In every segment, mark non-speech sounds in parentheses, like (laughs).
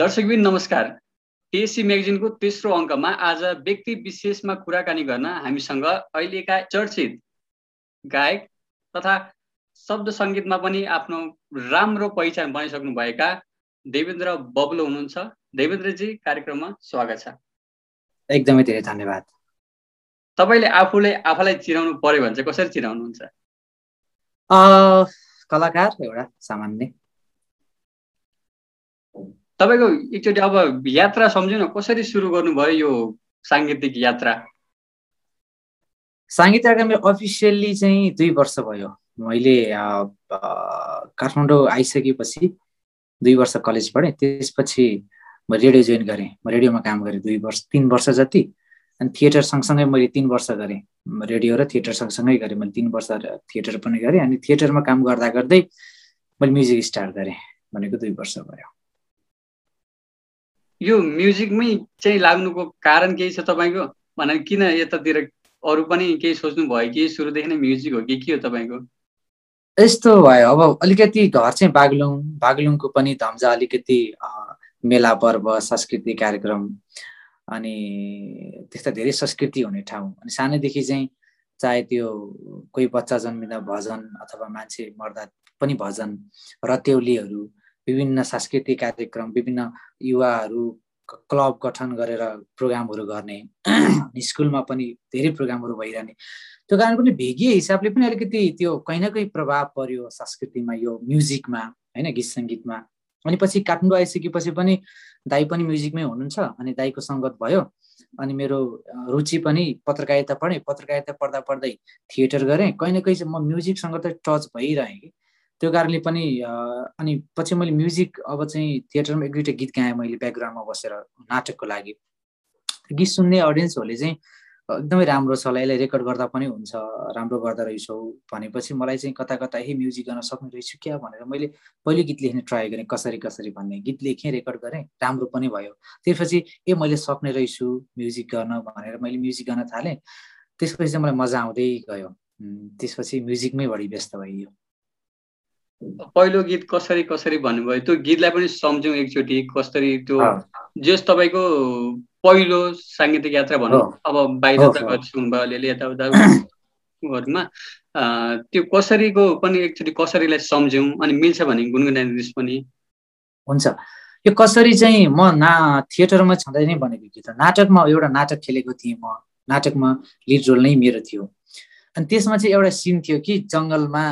दर्शकबिन नमस्कार। टिएससी म्यागजिनको तेस्रो अङ्कमा आज व्यक्ति विशेषमा कुराकानी गर्न हामीसँग अहिलेका चर्चित गायक तथा शब्द सङ्गीतमा पनि आफ्नो राम्रो पहिचान बनाइसक्नुभएका देवेन्द्र बबुलो हुनुहुन्छ। देवेन्द्रजी कार्यक्रममा स्वागत छ। एकदमै धेरै धन्यवाद। तपाईँले आफूले आफूलाई चिनाउनु पर्यो भने चाहिँ कसरी चिनाउनुहुन्छ? कलाकार एउटा सामान्य। तपाईँको एकचोटि अब यात्रा सम्झौँ न कसरी सुरु गर्नुभयो यो साङ्गीतिक यात्रा? साङ्गीतिक यात्रा मेरो अफिसियल्ली चाहिँ दुई वर्ष भयो। मैले काठमाडौँ आइसकेपछि दुई वर्ष कलेज पढेँ त्यसपछि म रेडियो जोइन गरेँ। म रेडियोमा काम गरेँ दुई वर्ष तिन वर्ष जति। अनि थिएटर सँगसँगै मैले तिन वर्ष गरेँ। रेडियो र थिएटर सँगसँगै गरेँ। मैले तिन वर्ष थिएटर पनि गरेँ। अनि थिएटरमा काम गर्दा गर्दै मैले म्युजिक स्टार्ट गरेँ भनेको दुई वर्ष भयो। यो म्युजिकमै चाहिँ लाग्नुको कारण केही छ तपाईँको? भने किन यतातिर अरू पनि केही सोच्नु भयो कि सुरुदेखि नै म्युजिक हो कि के हो तपाईँको? यस्तो भयो। अब अलिकति घर चाहिँ बागलुङ बागलुङको पनि धम्जा अलिकति मेला पर्व सांस्कृतिक कार्यक्रम अनि त्यस्ता धेरै संस्कृति हुने ठाउँ। अनि सानैदेखि चाहिँ चाहे त्यो कोही बच्चा जन्मिँदा भजन अथवा मान्छे मर्दा पनि भजन रत्यौलीहरू विभिन्न सांस्कृतिक कार्यक्रम विभिन्न युवाहरू क्लब गठन गरेर प्रोग्रामहरू गर्ने (clears throat) स्कुलमा पनि धेरै प्रोग्रामहरू भइरहने। त्यो कारण पनि भेगिए हिसाबले पनि अलिकति त्यो कहीँ न कहीँ प्रभाव पर्यो संस्कृतिमा यो म्युजिकमा होइन गीत सङ्गीतमा अनि पछि काठमाडौँ आइसकेपछि पनि दाई पनि म्युजिकमै हुनुहुन्छ अनि दाईको सङ्गत भयो। अनि मेरो रुचि पनि पत्रकारिता पढेँ। पत्रकारिता पढ्दा पढ्दै थिएटर गरेँ। कहीँ न कहीँ म म्युजिकसँग त टच भइरहेँ कि। त्यो कारणले पनि अनि पछि मैले म्युजिक अब चाहिँ थिएटरमा एक दुईवटा गीत गाएँ मैले ब्याकग्राउन्डमा बसेर नाटकको लागि। गीत सुन्ने अडियन्सहरूले चाहिँ एकदमै राम्रो छ यसलाई रेकर्ड गर्दा पनि हुन्छ राम्रो गर्दो रहेछौ भनेपछि मलाई चाहिँ कता कता यही म्युजिक गर्न सक्ने रहेछु क्या? भनेर मैले पहिलो गीत लेख्ने ट्राई गरेँ कसरी कसरी भन्ने। गीत लेखेँ रेकर्ड गरेँ राम्रो पनि भयो। त्यसपछि ए मैले सक्ने रहेछु म्युजिक गर्न भनेर मैले म्युजिक गर्न थालेँ। त्यसपछि चाहिँ मलाई मजा आउँदै गयो। त्यसपछि म्युजिकमै बढी व्यस्त भइयो। पहिलो गीत कसरी कसरी भन्नुभयो? त्यो गीतलाई पनि सम्झौँ एकचोटि। कसरी त्यो जस तपाईँको पहिलो साङ्गीतिक यात्रा भनौँ। अब बाहिर त गर्छौँ अलिअलि यताउताहरूमा त्यो कसरीको पनि एकचोटि कसरीलाई सम्झौँ अनि मिल्छ भने गुनगुनाइदिनुहोस् पनि। हुन्छ। यो कसरी चाहिँ म ना थिएटरमा छँदै नै बनेको गीत नाटकमा एउटा नाटक खेलेको थिएँ म। नाटकमा लिड रोल नै मेरो थियो। अनि त्यसमा चाहिँ एउटा सिन थियो कि जङ्गलमा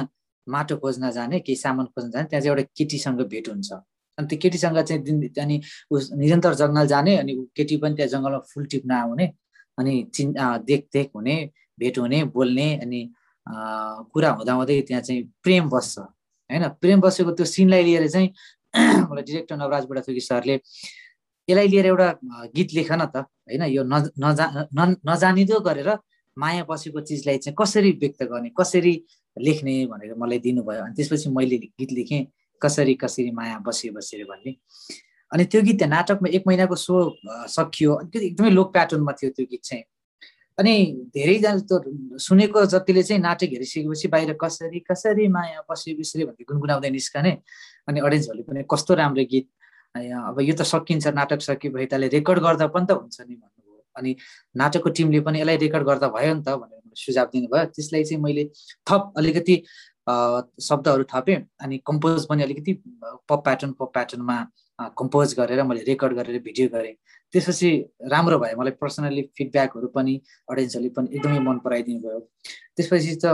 माटो खोज्न जाने केही सामान खोज्न जाने त्यहाँ चाहिँ एउटा केटीसँग भेट हुन्छ। अनि त्यो केटीसँग चाहिँ दिन अनि उस निरन्तर जङ्गल जाने अनि केटी पनि त्यहाँ जङ्गलमा फुल टिप्न आउने अनि चिन् देखदेख हुने भेट हुने बोल्ने अनि कुरा हुँदा हुँदै त्यहाँ चाहिँ प्रेम बस्छ। होइन? प्रेम बसेको त्यो सिनलाई लिएर चाहिँ (clears throat) मलाई डिरेक्टर नवराज बुढाथोकी सरले यसलाई लिएर एउटा गीत लेख न त होइन? यो नजा नजानिदो गरेर माया बसेको चिजलाई चाहिँ कसरी व्यक्त गर्ने कसरी लेख्ने भनेर मलाई दिनुभयो। अनि त्यसपछि मैले गीत लेखेँ कसरी कसरी माया बसे बसेर भन्ने। अनि त्यो गीत त्यहाँ नाटकमा एक महिनाको सो सकियो। त्यो एकदमै लोक प्याटर्नमा थियो त्यो गीत चाहिँ। अनि धेरैजना त्यो सुनेको जतिले चाहिँ नाटक हेरिसकेपछि बाहिर कसरी कसरी माया बसे बिस्रे भन्ने गुनगुनाउँदै निस्कने। अनि अडियन्सहरूले पनि कस्तो राम्रो गीत अब यो त सकिन्छ नाटक सके भए त्यसलाई रेकर्ड गर्दा पनि त हुन्छ नि भन्नुभयो। अनि नाटकको टिमले पनि यसलाई रेकर्ड गर्दा भयो नि त भनेर सुझाव दिनुभयो। त्यसलाई चाहिँ मैले थप अलिकति शब्दहरू थपेँ अनि कम्पोज पनि अलिकति पप प्याटर्न पप प्याटर्नमा कम्पोज गरेर मैले रेकर्ड गरेर भिडियो गरेँ। त्यसपछि राम्रो भयो। मलाई पर्सनल्ली फिडब्याकहरू पनि अडियन्सहरूले पनि एकदमै मन पराइदिनु भयो। त्यसपछि त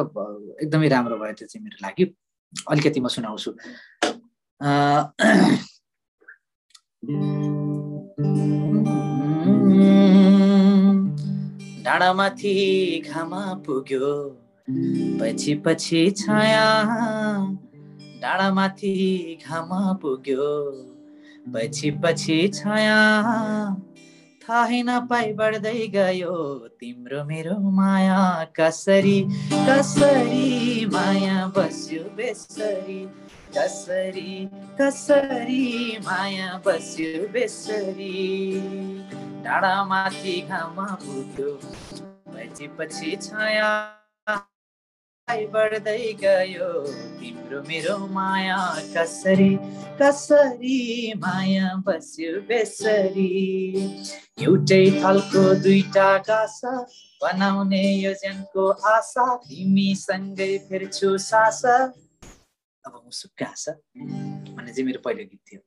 एकदमै राम्रो भयो त्यो चाहिँ मेरो लागि। अलिकति म सुनाउँछु। (clears throat) डाँडामाथि घामा पुग्यो। पछि पछि छाया डाँडामाथि घामा पुग्यो। पछि पछि छाया थाहै नपाइ बढ्दै गयो। तिम्रो मेरो माया कसरी कसरी माया बस्यो बेसरी। कसरी कसरी माया बस्यो बेसरी। डाँडामाथि घाममा पुग्यो पछि पछि छाया बढ्दै गयो। तिम्रो मेरो माया कसरी कसरी माया बस्यो बेसरी। एउटै थलको दुईटा गास बनाउने योजनको आशा तिमीसँगै फेर्छु सास। अब मुसुक्क हाँस भन्ने चाहिँ मेरो पहिलो गीत थियो।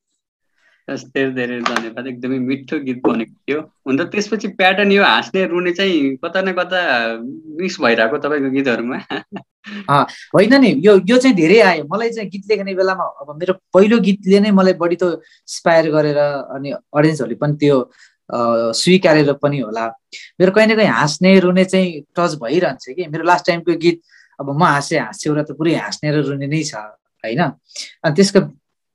धेरै धेरै धन्यवाद एकदमै मिठो गीत बनेको थियो। हुन त त्यसपछि प्याटर्न यो हाँस्ने रुने चाहिँ कता न कता मिक्स भइरहेको तपाईँको गीतहरूमा। (laughs) होइन नि यो यो चाहिँ धेरै आयो। मलाई चाहिँ गीत लेख्ने बेलामा अब मेरो पहिलो गीतले नै मलाई बढी त इन्सपायर गरेर अनि अडियन्सहरूले पनि त्यो स्वीकारेर पनि होला। मेरो कहीँ न कहीँ हाँस्ने रुने चाहिँ टच भइरहन्छ कि। मेरो लास्ट टाइमको गीत अब म हाँसेँ हाँस्यो र त पुरै हाँस्ने र रुने नै छ। होइन? अनि त्यसको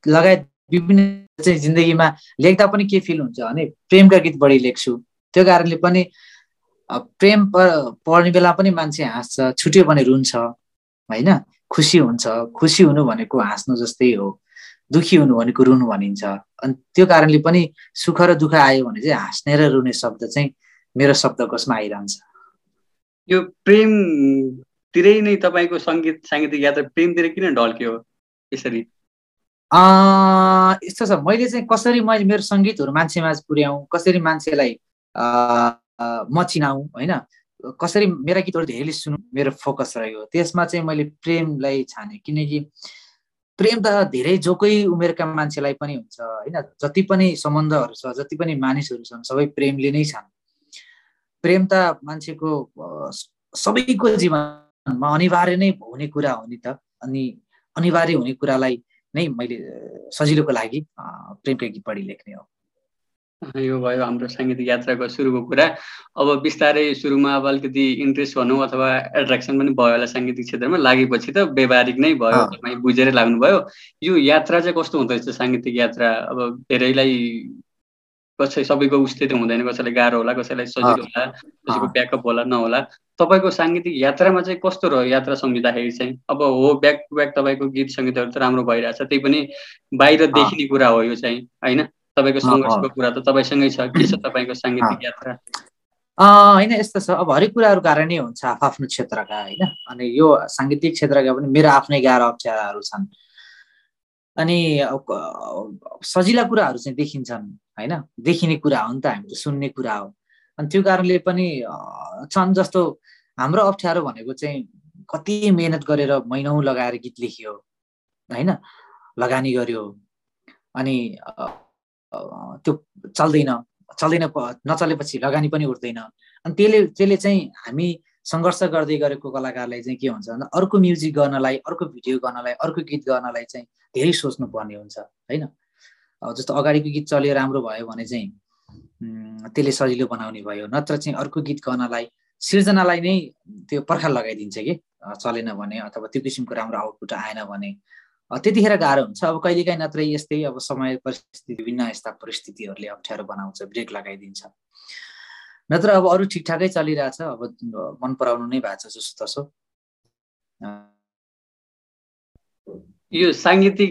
लगायत विभिन्न चाहिँ जिन्दगीमा लेख्दा पनि के फिल हुन्छ भने प्रेमका गीत बढी लेख्छु। त्यो कारणले पनि प्रेम पढ्ने बेला पनि मान्छे हाँस्छ छुट्यो भने रुन्छ होइन? खुसी हुन्छ खुसी हुनु भनेको हाँस्नु जस्तै हो दुखी हुनु भनेको रुनु भनिन्छ। अनि त्यो कारणले पनि सुख र दुःख आयो भने चाहिँ हाँस्ने र रुने शब्द चाहिँ मेरो शब्दकोशमा आइरहन्छ। यो प्रेमतिरै नै तपाईँको सङ्गीत साङ्गीतिक यात्रा प्रेमतिर किन ढल्क्यो? यसरी। यस्तो छ। मैले चाहिँ कसरी मैले मेरो सङ्गीतहरू मान्छेमा पुर्याउँ कसरी मान्छेलाई म चिनाउँ होइन? कसरी मेरा गीतहरू धेरैले सुनु मेरो फोकस रह्यो त्यसमा चाहिँ मैले प्रेमलाई छाने। किनकि प्रेम त धेरै जोकै उमेरका मान्छेलाई पनि हुन्छ होइन? जति पनि सम्बन्धहरू छ जति पनि मानिसहरू छन् सबै प्रेमले नै छन्। प्रेम त मान्छेको सबैको जीवनमा अनिवार्य नै हुने कुरा हो नि त। अनि अनिवार्य हुने कुरालाई नै मैले सजिलोको लागि प्रेमकै गीत बढी लेख्ने हो। यो भयो हाम्रो साङ्गीतिक यात्राको सुरुको कुरा। अब बिस्तारै सुरुमा अब अलिकति इन्ट्रेस्ट भनौँ अथवा एट्र्याक्सन पनि भयो होला साङ्गीतिक क्षेत्रमा। लागेपछि त व्यावहारिक नै भयो तपाईँ बुझेरै लाग्नुभयो। यो यात्रा चाहिँ कस्तो हुँदो रहेछ साङ्गीतिक यात्रा? अब धेरैलाई कसै सबैको उस्तै त हुँदैन कसैलाई गाह्रो होला कसैलाई सजिलो होला कसैको ब्याकअप होला नहोला। तपाईँको साङ्गीतिक यात्रामा चाहिँ कस्तो रह्यो यात्रा सम्झिँदाखेरि चाहिँ? अब हो ब्याक टु ब्याक तपाईँको गीत सङ्गीतहरू त राम्रो भइरहेछ त्यही पनि बाहिर देखिने कुरा हो यो चाहिँ होइन? तपाईँको सङ्घर्षको कुरा त तपाईँसँगै छ के छ तपाईँको साङ्गीतिक यात्रा? होइन यस्तो छ अब हरेक कुराहरू कारणै हुन्छ आफ्नो क्षेत्रका होइन? अनि यो साङ्गीतिक क्षेत्रका पनि मेरो आफ्नै गाह्रो अप्ठ्याराहरू छन्। अनि सजिला कुराहरू चाहिँ देखिन्छन्। होइन? देखिने कुरा हो नि त हामीले सुन्ने कुरा हो। अनि त्यो कारणले पनि छन् जस्तो हाम्रो अप्ठ्यारो भनेको चाहिँ कति मेहनत गरेर महिनौ लगाएर गीत लेखियो होइन? लगानी गर्यो। अनि त्यो चल्दैन चल्दैन नचलेपछि लगानी पनि उठ्दैन। अनि त्यसले त्यसले चाहिँ हामी सङ्घर्ष गर्दै गरेको कलाकारलाई चाहिँ के हुन्छ भन्दा अर्को म्युजिक गर्नलाई अर्को भिडियो गर्नलाई अर्को गीत गर्नलाई चाहिँ धेरै सोच्नु पर्ने हुन्छ होइन? जस्तो अगाडिको गीत चल्यो राम्रो भयो भने चाहिँ त्यसले सजिलो बनाउने भयो। नत्र चाहिँ अर्को गीत गर्नलाई सिर्जनालाई नै त्यो पर्खाल लगाइदिन्छ कि चलेन भने अथवा त्यो किसिमको राम्रो आउटपुट आएन भने। त्यतिखेर गाह्रो हुन्छ। अब कहिलेकाहीँ नत्रै यस्तै अब समय परिस्थिति विभिन्न यस्ता परिस्थितिहरूले अप्ठ्यारो बनाउँछ ब्रेक लगाइदिन्छ। नत्र अब अरू ठिकठाकै चलिरहेछ। अब मन पराउनु नै भएको छ जसो तसो। यो साङ्गीतिक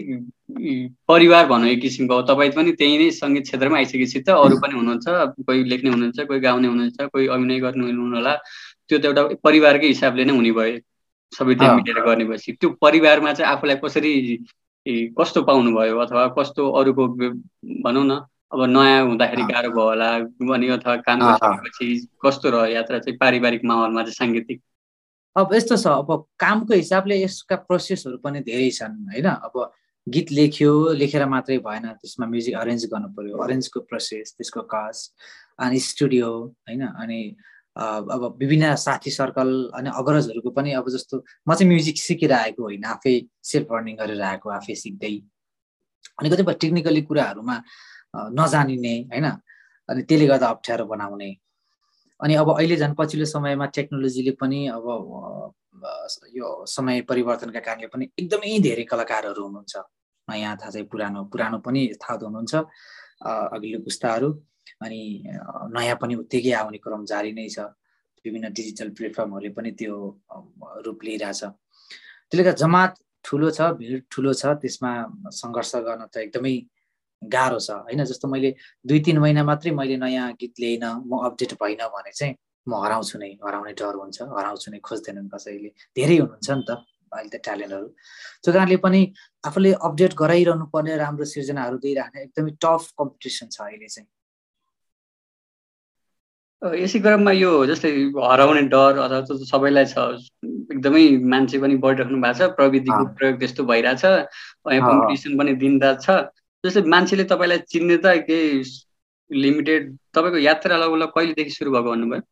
परिवार भनौँ एक किसिमको तपाईँ पनि त्यही नै सङ्गीत क्षेत्रमा आइसकेपछि त अरू पनि हुनुहुन्छ कोही लेख्ने हुनुहुन्छ कोही गाउने हुनुहुन्छ कोही अभिनय गर्ने होला। त्यो त एउटा परिवारकै हिसाबले नै हुने भयो सबै त्यहाँ मिलेर गर्ने भएपछि त्यो परिवारमा चाहिँ आफूलाई कसरी कस्तो पाउनुभयो अथवा कस्तो अरूको भनौँ न अब नयाँ हुँदाखेरि गाह्रो भयो होला भने अथवा काम गरिसकेपछि कस्तो रह्यो यात्रा चाहिँ पारिवारिक माहौलमा चाहिँ साङ्गीतिक? अब यस्तो छ अब कामको हिसाबले यसका प्रोसेसहरू पनि धेरै छन् होइन? अब गीत लेख्यो लेखेर मात्रै भएन त्यसमा म्युजिक अरेन्ज गर्नु पर्यो। अरेन्जको प्रोसेस त्यसको कस्ट अनि स्टुडियो होइन? अनि अब विभिन्न साथी सर्कल अनि अग्रजहरूको पनि अब जस्तो म चाहिँ म्युजिक सिकेर आएको होइन आफै सेल्फ लर्निङ गरेर आएको आफै सिक्दै। अनि कतिपय टेक्निकली कुराहरूमा नजानिने होइन? अनि त्यसले गर्दा अप्ठ्यारो बनाउने। अनि अब अहिले झन् पछिल्लो समयमा टेक्नोलोजीले पनि अब यो समय परिवर्तनका कारणले पनि एकदमै धेरै कलाकारहरू हुनुहुन्छ। नयाँ थाहा चाहिँ पुरानो पुरानो पनि थाहा हुनुहुन्छ अघिल्लो पुस्ताहरू अनि नयाँ पनि उत्तिकै आउने क्रम जारी नै छ। विभिन्न डिजिटल प्लेटफर्महरूले पनि त्यो रूप लिइरहेछ। त्यसले गर्दा जमात ठुलो छ भिड ठुलो छ त्यसमा सङ्घर्ष गर्न त एकदमै गाह्रो छ। होइन जस्तो मैले दुई तिन महिना मात्रै मैले नयाँ गीत ल्याइन म अपडेट भइनँ भने चाहिँ म हराउँछु नै हराउने डर हुन्छ हराउँछु नै खोज्दैनन् कसैले। धेरै हुनुहुन्छ नि त अहिले त ट्यालेन्टहरू। त्यो कारणले पनि आफूले अपडेट गराइरहनु पर्ने राम्रो सिर्जनाहरू दिइराख्ने एकदमै टफ कम्पिटिसन छ अहिले चाहिँ। यसै क्रममा यो जस्तै हराउने डर अथवा सबैलाई छ एकदमै मान्छे पनि बढिराख्नु भएको छ प्रविधिको प्रयोग त्यस्तो भइरहेछ कम्पिटिसन पनि दिनरात छ। जस्तै मान्छेले तपाईँलाई चिन्ने त केही लिमिटेड तपाईँको यात्रा लगभग कहिलेदेखि सुरु भएको भन्नुभयो?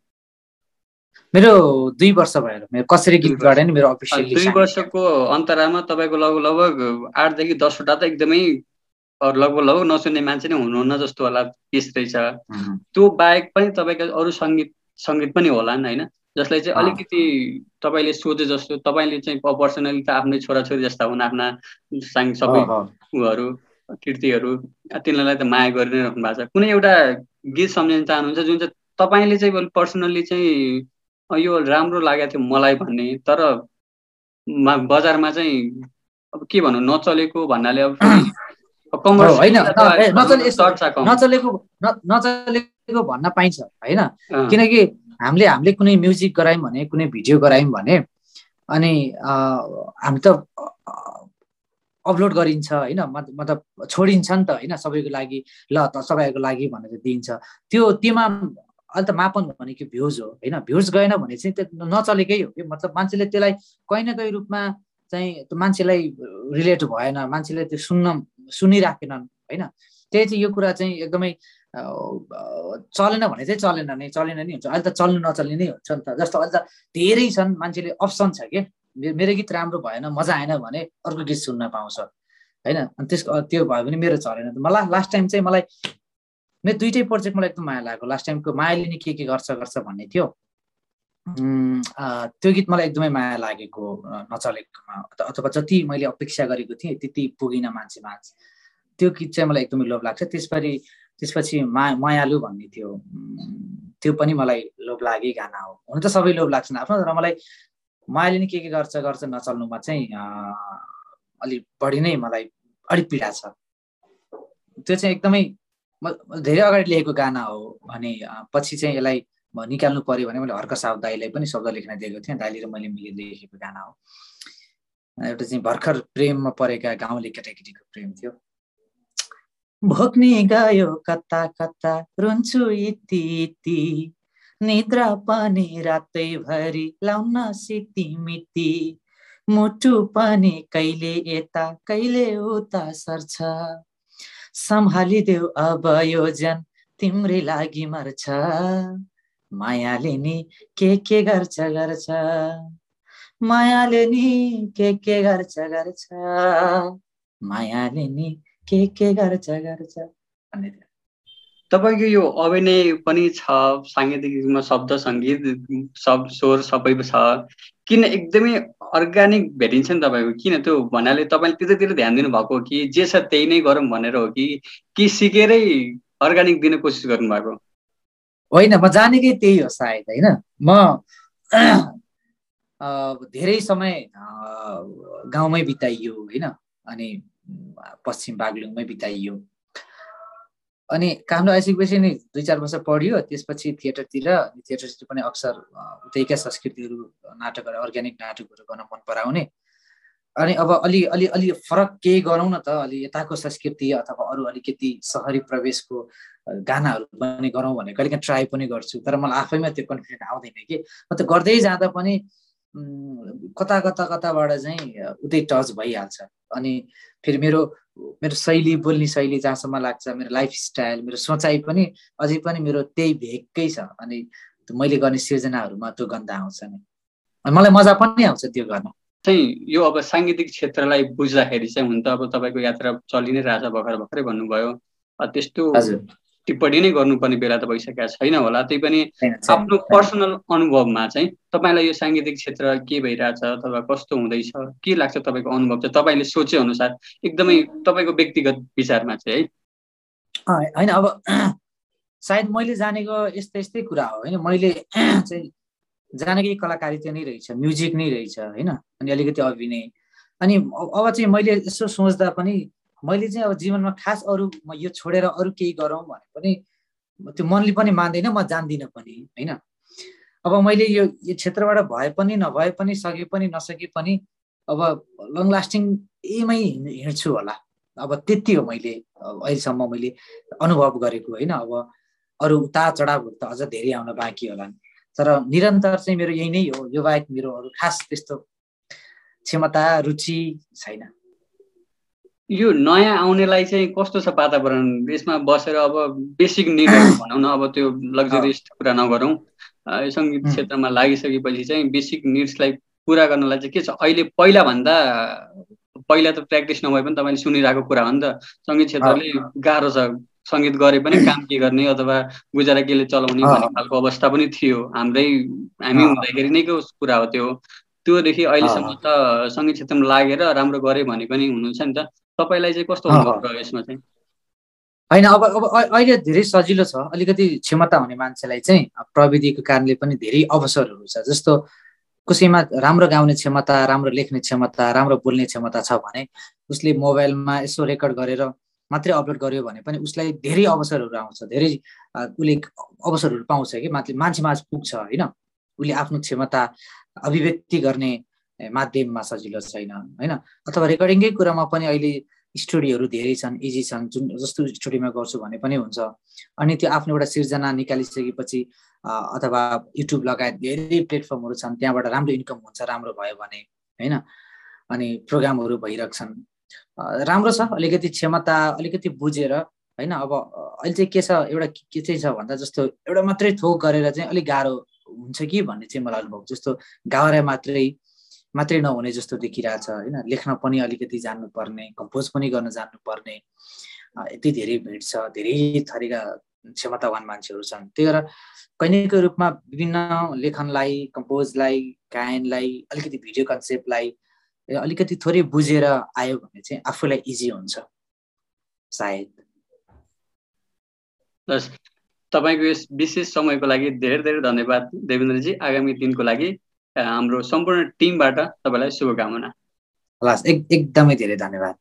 मेरो दुई वर्ष भयो मेरो कसरी गीत गाडे नि मेरो अफिसियल दुई वर्षको अन्तरालमा तपाईँको लगभग लगभग आठदेखि दसवटा त एकदमै लगभग लगभग नसुन्ने मान्छे नै हुनुहुन्न जस्तो होला केस रहेछ। त्यो बाहेक पनि तपाईँको अरू सङ्गीत सङ्गीत पनि होला नि होइन? जसलाई चाहिँ अलिकति तपाईँले सोचे जस्तो तपाईँले चाहिँ पर्सनली त आफ्नै छोराछोरी जस्ता हुन् आफ्ना साङ सबै उहरू कृतिहरू तिनीहरूलाई त माया गरि नै राख्नु भएको छ। कुनै एउटा गीत सम्झिन चाहनुहुन्छ जुन चाहिँ तपाईँले चाहिँ पर्सनल्ली चाहिँ यो राम्रो लागेको थियो मलाई भन्ने तर बजारमा चाहिँ अब के भनौँ नचलेको भन्नाले अब (coughs) नचलेको भन्न पाइन्छ होइन। किनकि हामीले हामीले कुनै म्युजिक गरायौँ भने कुनै भिडियो गरायौँ भने अनि हामी त अपलोड गरिन्छ होइन। मतलब छोडिन्छ नि त होइन। सबैको लागि ल त सबैको लागि भनेर दिइन्छ त्यो त्योमा अहिले त मापन भनेको भ्युज हो होइन? भ्युज गएन भने चाहिँ त्यो नचलेकै हो कि? मतलब मान्छेले त्यसलाई कहीँ न कहीँ रूपमा चाहिँ त्यो मान्छेलाई रिलेट भएन मान्छेले त्यो सुन्न सुनिराखेनन् होइन? त्यही चाहिँ यो कुरा चाहिँ एकदमै चलेन भने चाहिँ चलेन नै चलेन नै हुन्छ। अहिले त चल्नु नचल्ने नै हुन्छ नि त। जस्तो अहिले त धेरै छन् मान्छेले अप्सन छ कि? मेरो गीत राम्रो भएन मजा आएन भने अर्को गीत सुन्न पाउँछ होइन? अनि त्यसको त्यो भयो भने मेरो चलेन। मलाई लास्ट टाइम चाहिँ मलाई मेरो दुइटै प्रोजेक्ट मलाई एकदम माया लाग्यो। लास्ट टाइमको मायाले नि के के गर्छ गर्छ भन्ने थियो। त्यो गीत मलाई एकदमै माया लागेको नचलेकोमा। अथवा जति मैले अपेक्षा गरेको थिएँ त्यति पुगिन मान्छे माझ। त्यो गीत चाहिँ मलाई एकदमै लोभ लाग्छ। त्यसपछि त्यसपछि मा मायालु भन्ने थियो। त्यो पनि मलाई लोभ लागे गाना हो। हुन त सबै लोभ लाग्छन् आफ्नो तर मलाई मायाले नि के के गर्छ गर्छ नचल्नुमा चाहिँ अलिक बढी नै मलाई अलिक पीडा छ। त्यो चाहिँ एकदमै धेरै अगाडि लेखेको गाना हो भने पछि चाहिँ यसलाई निकाल्नु पर्यो भने मैले हर्क साहब दाईलाई पनि शब्द लेख्न दिएको थिएँ। दाइले र मैले मिलेर लेखेको गाना हो। एउटा चाहिँ भर्खर प्रेममा परेका गाउँले केटाकेटीको प्रेम थियो। भोग्ने गयो कता कता रुन्छु यति यति निद्रा पनि रातैभरि लाउन सिति मिति मुटु पनि कहिले यता कहिले उता सर्छ। सम्हालिदेऊ अब योजन तिम्रै लागि मर्छ मायाले नि के के गर्छ गर्छ मायाले नि के के गर्छ गर्छ मायाले नि के के गर्छ गर्छ भन्ने तपाईँको यो अभिनय पनि छ साङ्गीतिकमा शब्द सङ्गीत शब्द स्वर सबै छ। किन एकदमै अर्ग्यानिक भेटिन्छ नि तपाईँको? किन त्यो भन्नाले तपाईँले त्यतातिर ध्यान दिनुभएको हो कि जे छ त्यही नै गरौँ भनेर हो कि कि सिकेरै अर्ग्यानिक दिन कोसिस गर्नुभएको? होइन म जानेकै त्यही हो सायद होइन? म धेरै समय गाउँमै बिताइयो होइन? अनि पश्चिम बागलुङमै बिताइयो। अनि कामले आइसकेपछि नि दुई चार वर्ष पढ्यो त्यसपछि थिएटरतिर थिएटरतिर पनि अक्सर उतैका संस्कृतिहरू नाटकहरू अर्ग्यानिक नाटकहरू गर्न मन पराउने। अनि अब अलि अलि अलि फरक केही गरौँ न त अलि यताको संस्कृति अथवा अरू अलिकति सहरी प्रवेशको गानाहरू पनि गरौँ भने कहिले काहीँ ट्राई पनि गर्छु तर मलाई आफैमा त्यो कन्फिडेन्ट आउँदैन कि। म त गर्दै जाँदा पनि कता कता कताबाट चाहिँ उतै टच भइहाल्छ। अनि फेरि मेरो मेरो शैली बोल्ने शैली जहाँसम्म लाग्छ मेरो लाइफ स्टाइल मेरो सोचाइ पनि अझै पनि मेरो त्यही भेगकै छ। अनि मैले गर्ने सिर्जनाहरूमा त्यो गन्ध आउँछ नि। मलाई मजा पनि आउँछ त्यो गर्न। चाहिँ यो अब साङ्गीतिक क्षेत्रलाई बुझ्दाखेरि चाहिँ हुन त अब तपाईँको यात्रा चलि नै रहेछ भर्खर भर्खरै भन्नुभयो। त्यस्तो टिप्पणी नै गर्नुपर्ने बेला त भइसकेको छैन होला। त्यही पनि आफ्नो पर्सनल अनुभवमा चाहिँ तपाईँलाई यो साङ्गीतिक क्षेत्र के भइरहेछ अथवा कस्तो हुँदैछ के लाग्छ तपाईँको अनुभव चाहिँ तपाईँले सोचे अनुसार एकदमै तपाईँको व्यक्तिगत विचारमा चाहिँ है? होइन अब (clears throat) सायद मैले जानेको यस्तै यस्तै कुरा हो होइन? मैले (clears throat) चाहिँ जानेकै कलाकारिता नै रहेछ म्युजिक नै रहेछ होइन? अनि अलिकति अभिनय। अनि अब चाहिँ मैले यसो सोच्दा पनि मैले चाहिँ अब जीवनमा खास अरू म यो छोडेर अरू केही गरौँ भने पनि त्यो मनले पनि मान्दैन म जान्दिनँ पनि होइन? अब मैले यो यो क्षेत्रबाट भए पनि नभए पनि सके पनि नसके पनि अब लङ लास्टिङ यहीमै हिँड्छु होला। अब त्यति हो मैले अहिलेसम्म मैले अनुभव गरेको होइन? अब अरू उता चढावहरू त अझ धेरै आउन बाँकी होला तर निरन्तर चाहिँ मेरो यही नै हो यो बाहेक मेरो अरू खास त्यस्तो क्षमता रुचि छैन। यो नयाँ आउनेलाई चाहिँ कस्तो छ वातावरण? यसमा बसेर अब बेसिक निड (coughs) भनौँ न अब त्यो लग्जरियस कुरा नगरौँ। सङ्गीत क्षेत्रमा लागिसकेपछि चाहिँ बेसिक निड्सलाई पुरा गर्नलाई चाहिँ के छ? अहिले पहिलाभन्दा पहिला त प्र्याक्टिस नभए पनि तपाईँले सुनिरहेको कुरा हो नि त। सङ्गीत क्षेत्रले गाह्रो छ। सङ्गीत गरे पनि काम के गर्ने? अथवा गुजारा केले चलाउने भन्ने खालको अवस्था पनि थियो। हाम्रै हामी हुँदाखेरि नै कुरा हो त्यो? त्योदेखि अहिलेसम्म त सङ्गीत क्षेत्रमा लागेर राम्रो गरे भने पनि हुनुहुन्छ नि त। तपाईँलाई चाहिँ कस्तो हुनुभयो यसमा चाहिँ? होइन अब अब अहिले धेरै सजिलो छ। अलिकति क्षमता हुने मान्छेलाई चाहिँ प्रविधिको कारणले पनि धेरै अवसरहरू छ। जस्तो कसैमा राम्रो गाउने क्षमता राम्रो लेख्ने क्षमता राम्रो बोल्ने क्षमता छ भने उसले मोबाइलमा यसो रेकर्ड गरेर मात्रै अपलोड गर्यो भने पनि उसलाई धेरै अवसरहरू आउँछ। धेरै उसले अवसरहरू पाउँछ कि माथि मान्छे माझ पुग्छ होइन? उसले आफ्नो क्षमता अभिव्यक्ति गर्ने माध्यममा सजिलो छैन होइन? अथवा रेकर्डिङकै कुरामा पनि अहिले स्टुडियोहरू धेरै छन् इजी छन् जुन जस्तो स्टुडियोमा गर्छु भने पनि हुन्छ। अनि त्यो आफ्नो एउटा सिर्जना निकालिसकेपछि अथवा युट्युब लगायत धेरै प्लेटफर्महरू छन् त्यहाँबाट राम्रो इन्कम हुन्छ राम्रो भयो भने होइन? अनि प्रोग्रामहरू भइरहेको राम्रो छ अलिकति क्षमता अलिकति बुझेर होइन? अब अहिले चाहिँ के छ एउटा के चाहिँ छ भन्दा जस्तो एउटा मात्रै थोक गरेर चाहिँ अलिक गाह्रो हुन्छ कि भन्ने चाहिँ मलाई अनुभव जस्तो गाह्रो मात्रै मात्रै नहुने जस्तो देखिरहेछ होइन? लेख्न पनि अलिकति जान्नुपर्ने कम्पोज पनि गर्न जान्नुपर्ने यति धेरै भिड छ धेरै थरीका क्षमतावान मान्छेहरू छन्। त्यही भएर कैनिकको रूपमा विभिन्न लेखनलाई कम्पोजलाई गायनलाई अलिकति भिडियो कन्सेप्टलाई अलिकति थोरै बुझेर आयो भने चाहिँ आफूलाई इजी हुन्छ सायद। तपाईँको यस विशेष समयको लागि धेरै धेरै धन्यवाद देवेन्द्रजी। आगामी दिनको लागि हाम्रो सम्पूर्ण टिमबाट तपाईँलाई शुभकामना। हस् एकदमै धेरै धन्यवाद।